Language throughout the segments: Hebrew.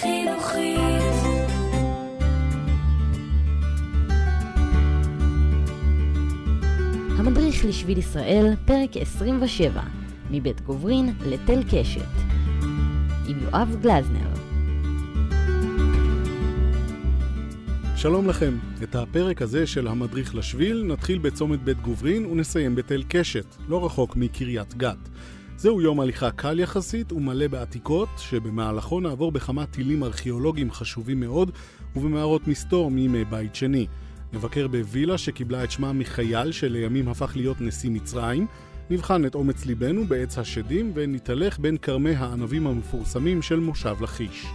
חינוכית. המדריך לשביל ישראל, פרק 27, מבית גוברין לתל קשת, עם יואב גלזנר. שלום לכם. את הפרק הזה של המדריך לשביל נתחיל בצומת בית גוברין ונסיים בתל קשת, לא רחוק מקריית גת. זהו יום הליכה קל יחסית ומלא בעתיקות, שבמהלכו נעבור בכמה טילים ארכיאולוגיים חשובים מאוד ובמערות מסתור מימי בית שני. נבקר בווילה שקיבלה את שמה מחייל שלימים הפך להיות נשיא מצרים, נבחן את אומץ ליבנו בעץ השדים ונתהלך בין כרמי הענבים המפורסמים של מושב לכיש.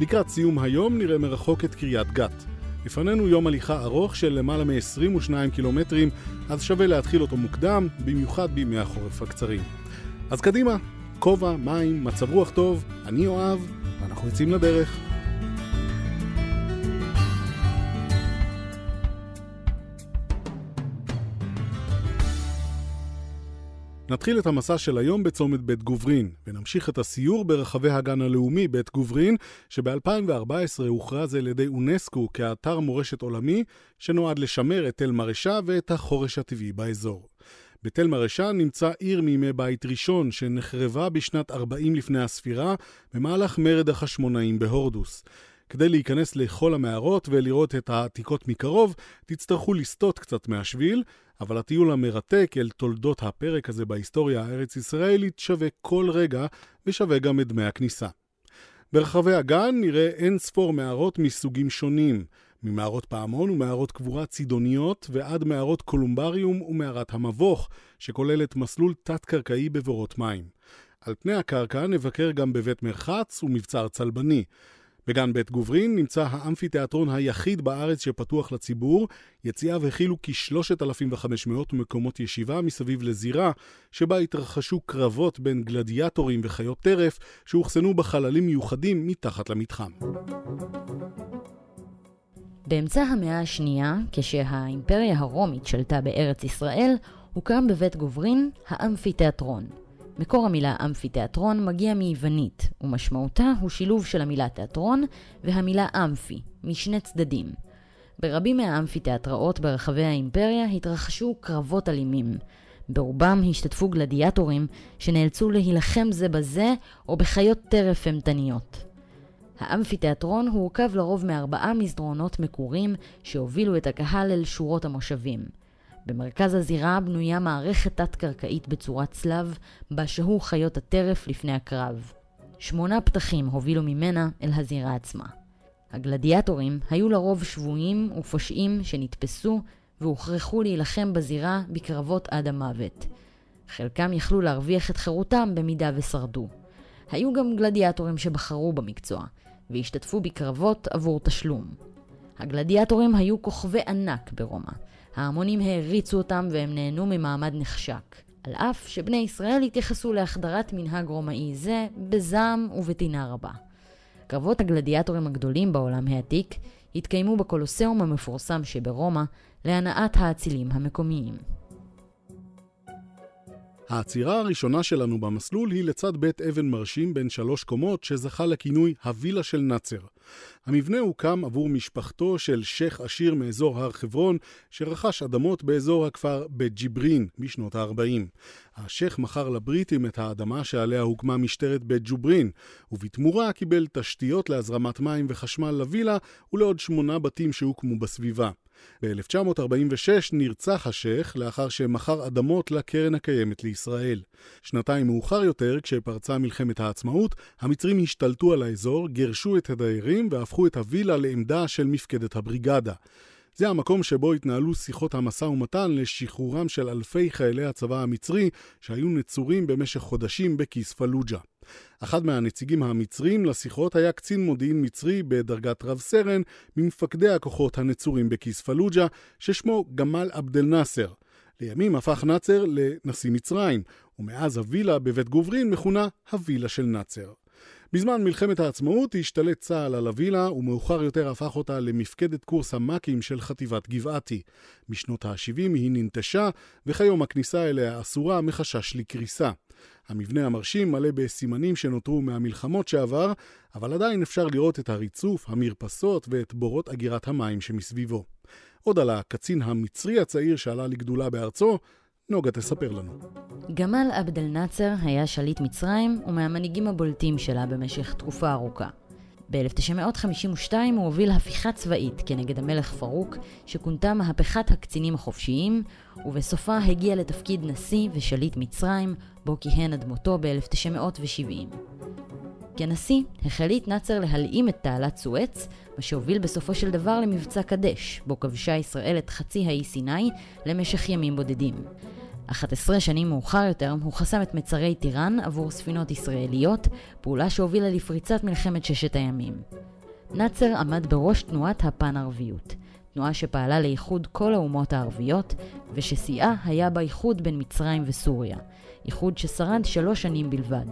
לקראת סיום היום נראה מרחוק את קריית גת. לפנינו יום הליכה ארוך של למעלה מ-22 קילומטרים, אז שווה להתחיל אותו מוקדם, במיוחד בימי החורף הקצרים. אז קדימה, כובע, מים, מצב רוח טוב, אני אוהב, ואנחנו יוצאים לדרך. נתחיל את המסע של היום בצומת בית גוברין, ונמשיך את הסיור ברחבי הגן הלאומי בית גוברין, שב-2014 הוכרז על ידי אונסקו כאתר מורשת עולמי, שנועד לשמר את תל מרשה ואת החורש הטבעי באזור. בתל מרשה נמצא עיר מימי בית ראשון, שנחרבה בשנת 40 לפני הספירה, במהלך מרד החשמונאים בהורדוס. כדי להיכנס לכל המערות ולראות את העתיקות מקרוב, תצטרכו לסטות קצת מהשביל, אבל הטיול המרתק אל תולדות הפרק הזה בהיסטוריה הארץ-ישראלית שווה כל רגע ושווה גם את דמי הכניסה. ברחבי הגן נראה אין ספור מערות מסוגים שונים, ממערות פעמון ומערות קבורה צידוניות ועד מערות קולומבריום ומערת המבוך, שכוללת מסלול תת-קרקעי בבורות מים. על פני הקרקע נבקר גם בבית מרחץ ומבצר צלבני. בגן בית גוברין נמצא האמפיתיאטרון היחיד בארץ שפתוח לציבור. יציאיו הכילו כ-3,500 מקומות ישיבה מסביב לזירה, שבה התרחשו קרבות בין גלדיאטורים וחיות טרף, שאוחסנו בחללים מיוחדים מתחת למתחם. באמצע המאה השנייה, כשהאימפריה הרומית שלטה בארץ ישראל, הוקם בבית גוברין האמפיתיאטרון. מקור המילה אמפיתיאטרון מגיע מיוונית, ומשמעותה הוא שילוב של המילה תיאטרון והמילה אמפי, משני צדדים. ברבים מהאמפיתיאטראות ברחבי האימפריה התרחשו קרבות אלימים. ברובם השתתפו גלדיאטורים שנאלצו להילחם זה בזה או בחיות טרף אימתניות. האמפיתיאטרון הורכב לרוב מארבעה מסדרונות מקורים שהובילו את הקהל אל שורות המושבים. במרכז הזירה בנויה מערכת תת-קרקעית בצורת צלב, בה שהו חיות הטרף לפני הקרב. שמונה פתחים הובילו ממנה אל הזירה עצמה. הגלדיאטורים היו לרוב שבויים ופושעים שנתפסו והוכרחו להילחם בזירה בקרבות עד המוות. חלקם יכלו להרוויח את חירותם במידה ושרדו. היו גם גלדיאטורים שבחרו במקצוע, והשתתפו בקרבות עבור תשלום. הגלדיאטורים היו כוכבי ענק ברומא, ההמונים העריצו אותם והם נהנו ממעמד נחשק. על אף שבני ישראל התייחסו להחדרת מנהג רומאי זה בזעם ובטינה רבה. קרבות הגלדיאטורים הגדולים בעולם העתיק התקיימו בקולוסיאום המפורסם שברומא להנאת האצילים המקומיים. העצירה הראשונה שלנו במסלול היא לצד בית אבן מרשים בן שלוש קומות שזכה לכינוי הווילה של נאצר. המבנה הוקם עבור משפחתו של שייח' עשיר מאזור הר חברון שרכש אדמות באזור הכפר בג'יברין בשנות ה-40. השייח' מכר לבריטים את האדמה שעליה הוקמה משטרת בית ג'וברין ובתמורה קיבל תשתיות להזרמת מים וחשמל לווילה ולעוד שמונה בתים שהוקמו בסביבה. ב-1946 נרצח השייח לאחר שמכר אדמות לקרן הקיימת לישראל. שנתיים מאוחר יותר, כשפרצה מלחמת העצמאות, המצרים השתלטו על האזור, גירשו את הדיירים והפכו את הווילה לעמדה של מפקדת הבריגדה. זה המקום שבו התנהלו שיחות המשא ומתן לשחרורם של אלפי חיילי הצבא המצרי שהיו נצורים במשך חודשים בכיס פלוג'ה. אחד מהנציגים המצרים לשיחות היה קצין מודיעין מצרי בדרגת רב סרן ממפקדי הכוחות הנצורים בכיס פלוג'ה, ששמו גמל עבד אל נאסר. לימים הפך נאצר לנשיא מצרים, ומאז הווילה בבית גוברין מכונה הווילה של נאצר. בזמן מלחמת העצמאות השתלט צה"ל על הווילה, ומאוחר יותר הפך אותה למפקדת קורס המ"כים של חטיבת גבעתי. בשנות ה-70 היא ננטשה, וכיום הכניסה אליה אסורה מחשש לקריסה. המבנה המרשים מלא בסימנים שנותרו מהמלחמות שעבר, אבל עדיין אפשר לראות את הריצוף, המרפסות ואת בורות אגירת המים שמסביבו. עוד על הקצין המצרי הצעיר שעלה לגדולה בארצו, נוגה תספר לנו. גמל עבד אל-נאצר היה שליט מצרים ומהמנהיגים הבולטים שלה במשך תקופה ארוכה. ב-1952 הוא הוביל הפיכה צבאית כנגד המלך פרוק, שכונתה מהפכת הקצינים החופשיים, ובסופה הגיע לתפקיד נשיא ושליט מצרים, בו כיהן עד מותו ב-1970. כנשיא, החליט נאצר להלאים את תעלת סואץ, מה שהוביל בסופו של דבר למבצע קדש, בו כבשה ישראל את חצי האי סיני למשך ימים בודדים. 11 שנים מאוחר יותר הוא חסם את מצרי טיראן עבור ספינות ישראליות, פעולה שהובילה לפריצת מלחמת ששת הימים. נאצר עמד בראש תנועת הפן-ערביות, תנועה שפעלה לאיחוד כל האומות הערביות, וששיאה היה באיחוד בין מצרים וסוריה, איחוד ששרד שלוש שנים בלבד.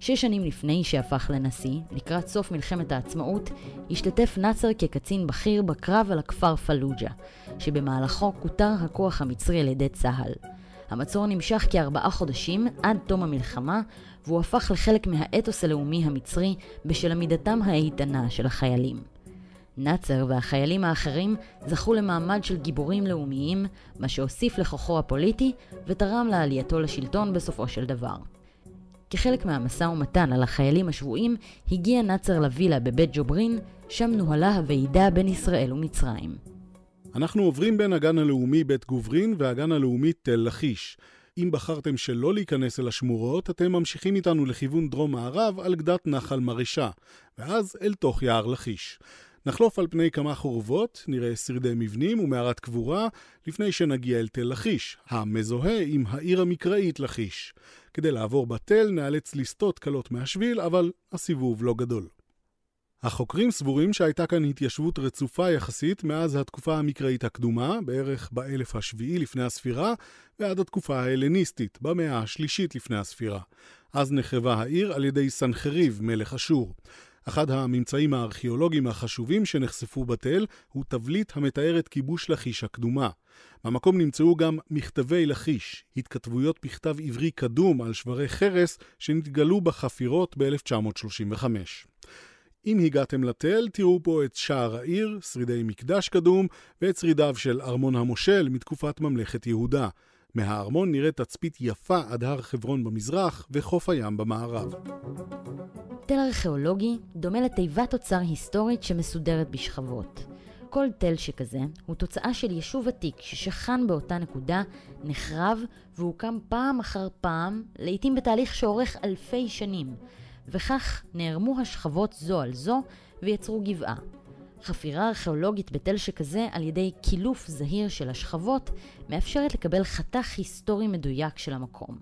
שש שנים לפני שהפך לנשיא, לקראת סוף מלחמת העצמאות, השתתף נאצר כקצין בכיר בקרב על הכפר פלוג'ה, שבמהלכו כותר הכוח המצרי על ידי צה"ל. המצור נמשך כארבעה חודשים עד תום המלחמה, והוא הפך לחלק מהאתוס הלאומי המצרי בשל עמידתם האיתנה של החיילים. נאצר והחיילים האחרים זכו למעמד של גיבורים לאומיים, מה שהוסיף לכוחו הפוליטי ותרם לעלייתו לשלטון בסופו של דבר. כחלק מהמשא ומתן על החיילים השבויים, הגיע נאצר לווילה בבית ג'וברין, שם נוהלה הוועידה בין ישראל ומצרים. אנחנו עוברים בין הגן הלאומי בית גוברין והגן הלאומי תל לכיש. אם בחרתם שלא להיכנס אל השמורות, אתם ממשיכים איתנו לכיוון דרום-מערב על גדת נחל מרישה, ואז אל תוך יער לכיש. נחלוף על פני כמה חורבות, נראה שרידי מבנים ומערת קבורה, לפני שנגיע אל תל לכיש, המזוהה עם העיר המקראית לכיש. כדי לעבור בתל נאלץ לסטות קלות מהשביל, אבל הסיבוב לא גדול. החוקרים סבורים שהייתה כאן התיישבות רצופה יחסית מאז התקופה המקראית הקדומה, בערך באלף השביעי לפני הספירה, ועד התקופה ההלניסטית, במאה השלישית לפני הספירה. אז נחרבה העיר על ידי סנחריב, מלך אשור. אחד הממצאים הארכיאולוגיים החשובים שנחשפו בתל הוא תבליט המתאר את כיבוש לכיש הקדומה. במקום נמצאו גם מכתבי לכיש, התכתבויות בכתב עברי קדום על שברי חרס שנתגלו בחפירות ב-1935. אם הגעתם לתל, תראו פה את שער העיר, שרידי מקדש קדום, ואת שרידיו של ארמון המושל מתקופת ממלכת יהודה. מהארמון נראית תצפית יפה עד הר חברון במזרח וחוף הים במערב. תל ארכיאולוגי דומה לתיבת אוצר היסטורית שמסודרת בשכבות. כל תל שכזה הוא תוצאה של יישוב עתיק ששכן באותה נקודה, נחרב והוקם פעם אחר פעם, לעתים בתהליך שאורך אלפי שנים, וכך נערמו השכבות זו על זו ויצרו גבעה. חפירה ארכיאולוגית בתל שכזה על ידי קילוף זהיר של השכבות מאפשרת לקבל חתך היסטורי מדויק של המקום.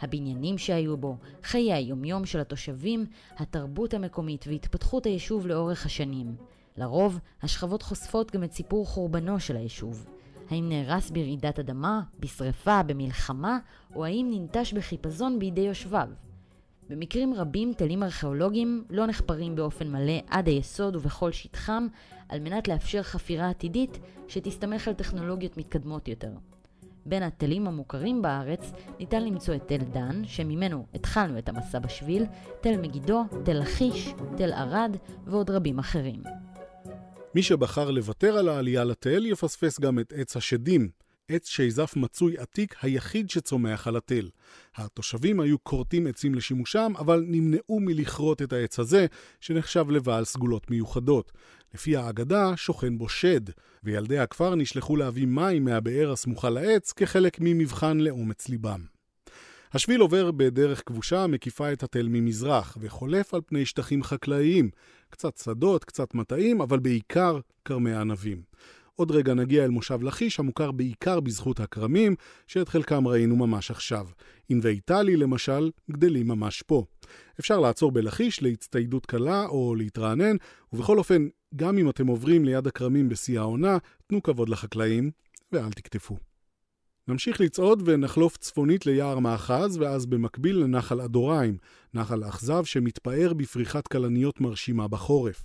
הבניינים שהיו בו, חיי היומיום של התושבים, התרבות המקומית והתפתחות היישוב לאורך השנים. לרוב, השכבות חושפות גם את סיפור חורבנו של היישוב. האם נהרס ברעידת אדמה, בשרפה, במלחמה, או האם ננטש בחיפזון בידי יושביו. במקרים רבים תלים ארכיאולוגיים לא נחפרים באופן מלא עד היסוד ובכל שטחם, על מנת לאפשר חפירה עתידית שתסתמך על טכנולוגיות מתקדמות יותר. בין התלים המוכרים בארץ ניתן למצוא את תל דן, שממנו התחלנו את המסע בשביל, תל מגידו, תל לכיש, תל ערד ועוד רבים אחרים. מי שבחר לוותר על העלייה לתל יפספס גם את עץ השדים, עץ שיזף מצוי עתיק היחיד שצומח על התל. התושבים היו כורתים עצים לשימושם, אבל נמנעו מלכרות את העץ הזה, שנחשב לבעל סגולות מיוחדות. לפי האגדה, שוכן בו שד, וילדי הכפר נשלחו להביא מים מהבאר הסמוכה לעץ כחלק ממבחן לאומץ ליבם. השביל עובר בדרך כבושה המקיפה את התל ממזרח, וחולף על פני שטחים חקלאיים, קצת שדות, קצת מטעים, אבל בעיקר כרמי ענבים. עוד רגע נגיע אל מושב לכיש, המוכר בעיקר בזכות הכרמים, שאת חלקם ראינו ממש עכשיו. ענבי טלי, למשל, גדלים ממש פה. אפשר לעצור בלכיש להצטיידות קלה או להתרענן, ובכל אופן, גם אם אתם עוברים ליד הכרמים בשיא העונה, תנו כבוד לחקלאים ואל תקטפו. נמשיך לצעוד ונחלוף צפונית ליער מאחז, ואז במקביל לנחל אדוריים, נחל אכזב שמתפאר בפריחת כלניות מרשימה בחורף.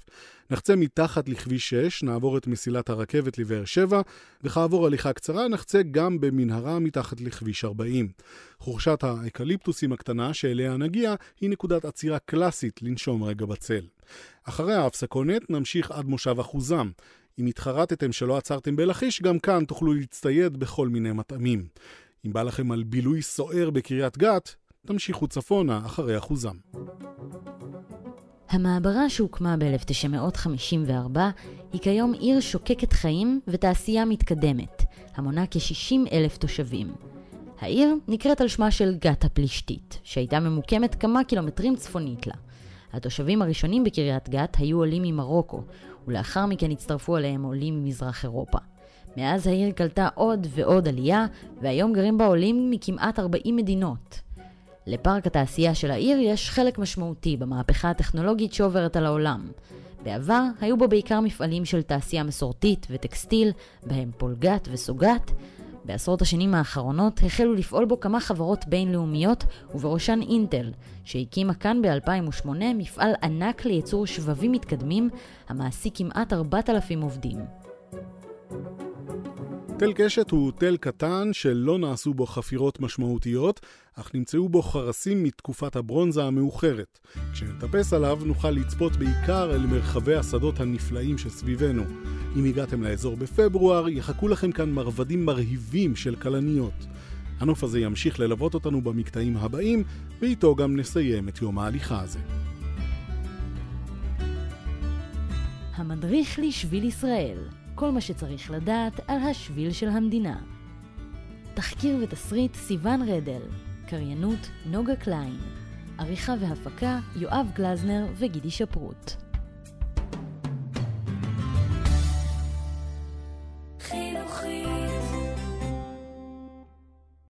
נחצה מתחת לכביש 6, נעבור את מסילת הרכבת לבאר שבע, וכעבור הליכה קצרה נחצה גם במנהרה מתחת לכביש 40. חורשת האקליפטוסים הקטנה שאליה נגיע היא נקודת עצירה קלאסית לנשום רגע בצל. אחרי ההפסקונת נמשיך עד מושב אחוזם. אם התחרטתם שלא עצרתם בלכיש, גם כאן תוכלו להצטייד בכל מיני מטעמים. אם בא לכם על בילוי סוער בקריית גת, תמשיכו צפונה אחרי אחוזם. המעברה שהוקמה ב-1954 היא כיום עיר שוקקת חיים ותעשייה מתקדמת, המונה כ-60 אלף תושבים. העיר נקראת על שמה של גת הפלישתית, שהייתה ממוקמת כמה קילומטרים צפונית לה. התושבים הראשונים בקריית גת היו עולים ממרוקו, ולאחר מכן הצטרפו אליהם עולים ממזרח אירופה. מאז העיר קלטה עוד ועוד עלייה, והיום גרים בה עולים מכמעט 40 מדינות. לפארק התעשייה של העיר יש חלק משמעותי במהפכה הטכנולוגית שעוברת על העולם. בעבר היו בו בעיקר מפעלים של תעשייה מסורתית וטקסטיל, בהם פולגת וסוגת. בעשרות השנים האחרונות החלו לפעול בו כמה חברות בינלאומיות, ובראשן אינטל, שהקימה כאן ב-2008 מפעל ענק לייצור שבבים מתקדמים, המעסיק כמעט 4,000 עובדים. תל קשת הוא תל קטן שלא נעשו בו חפירות משמעותיות, אך נמצאו בו חרסים מתקופת הברונזה המאוחרת. כשנטפס עליו נוכל לצפות בעיקר אל מרחבי השדות הנפלאים שסביבנו. אם הגעתם לאזור בפברואר, יחכו לכם כאן מרבדים מרהיבים של כלניות. הנוף הזה ימשיך ללוות אותנו במקטעים הבאים, ואיתו גם נסיים את יום ההליכה הזה. המדריך לשביל ישראל כל מה שצריך לדעת על השביל של המדינה. תחקיר ותסריט סיון רדל, קריינות נוגה קליין, עריכה והפקה יואב גלזנר וגידי שפרוט.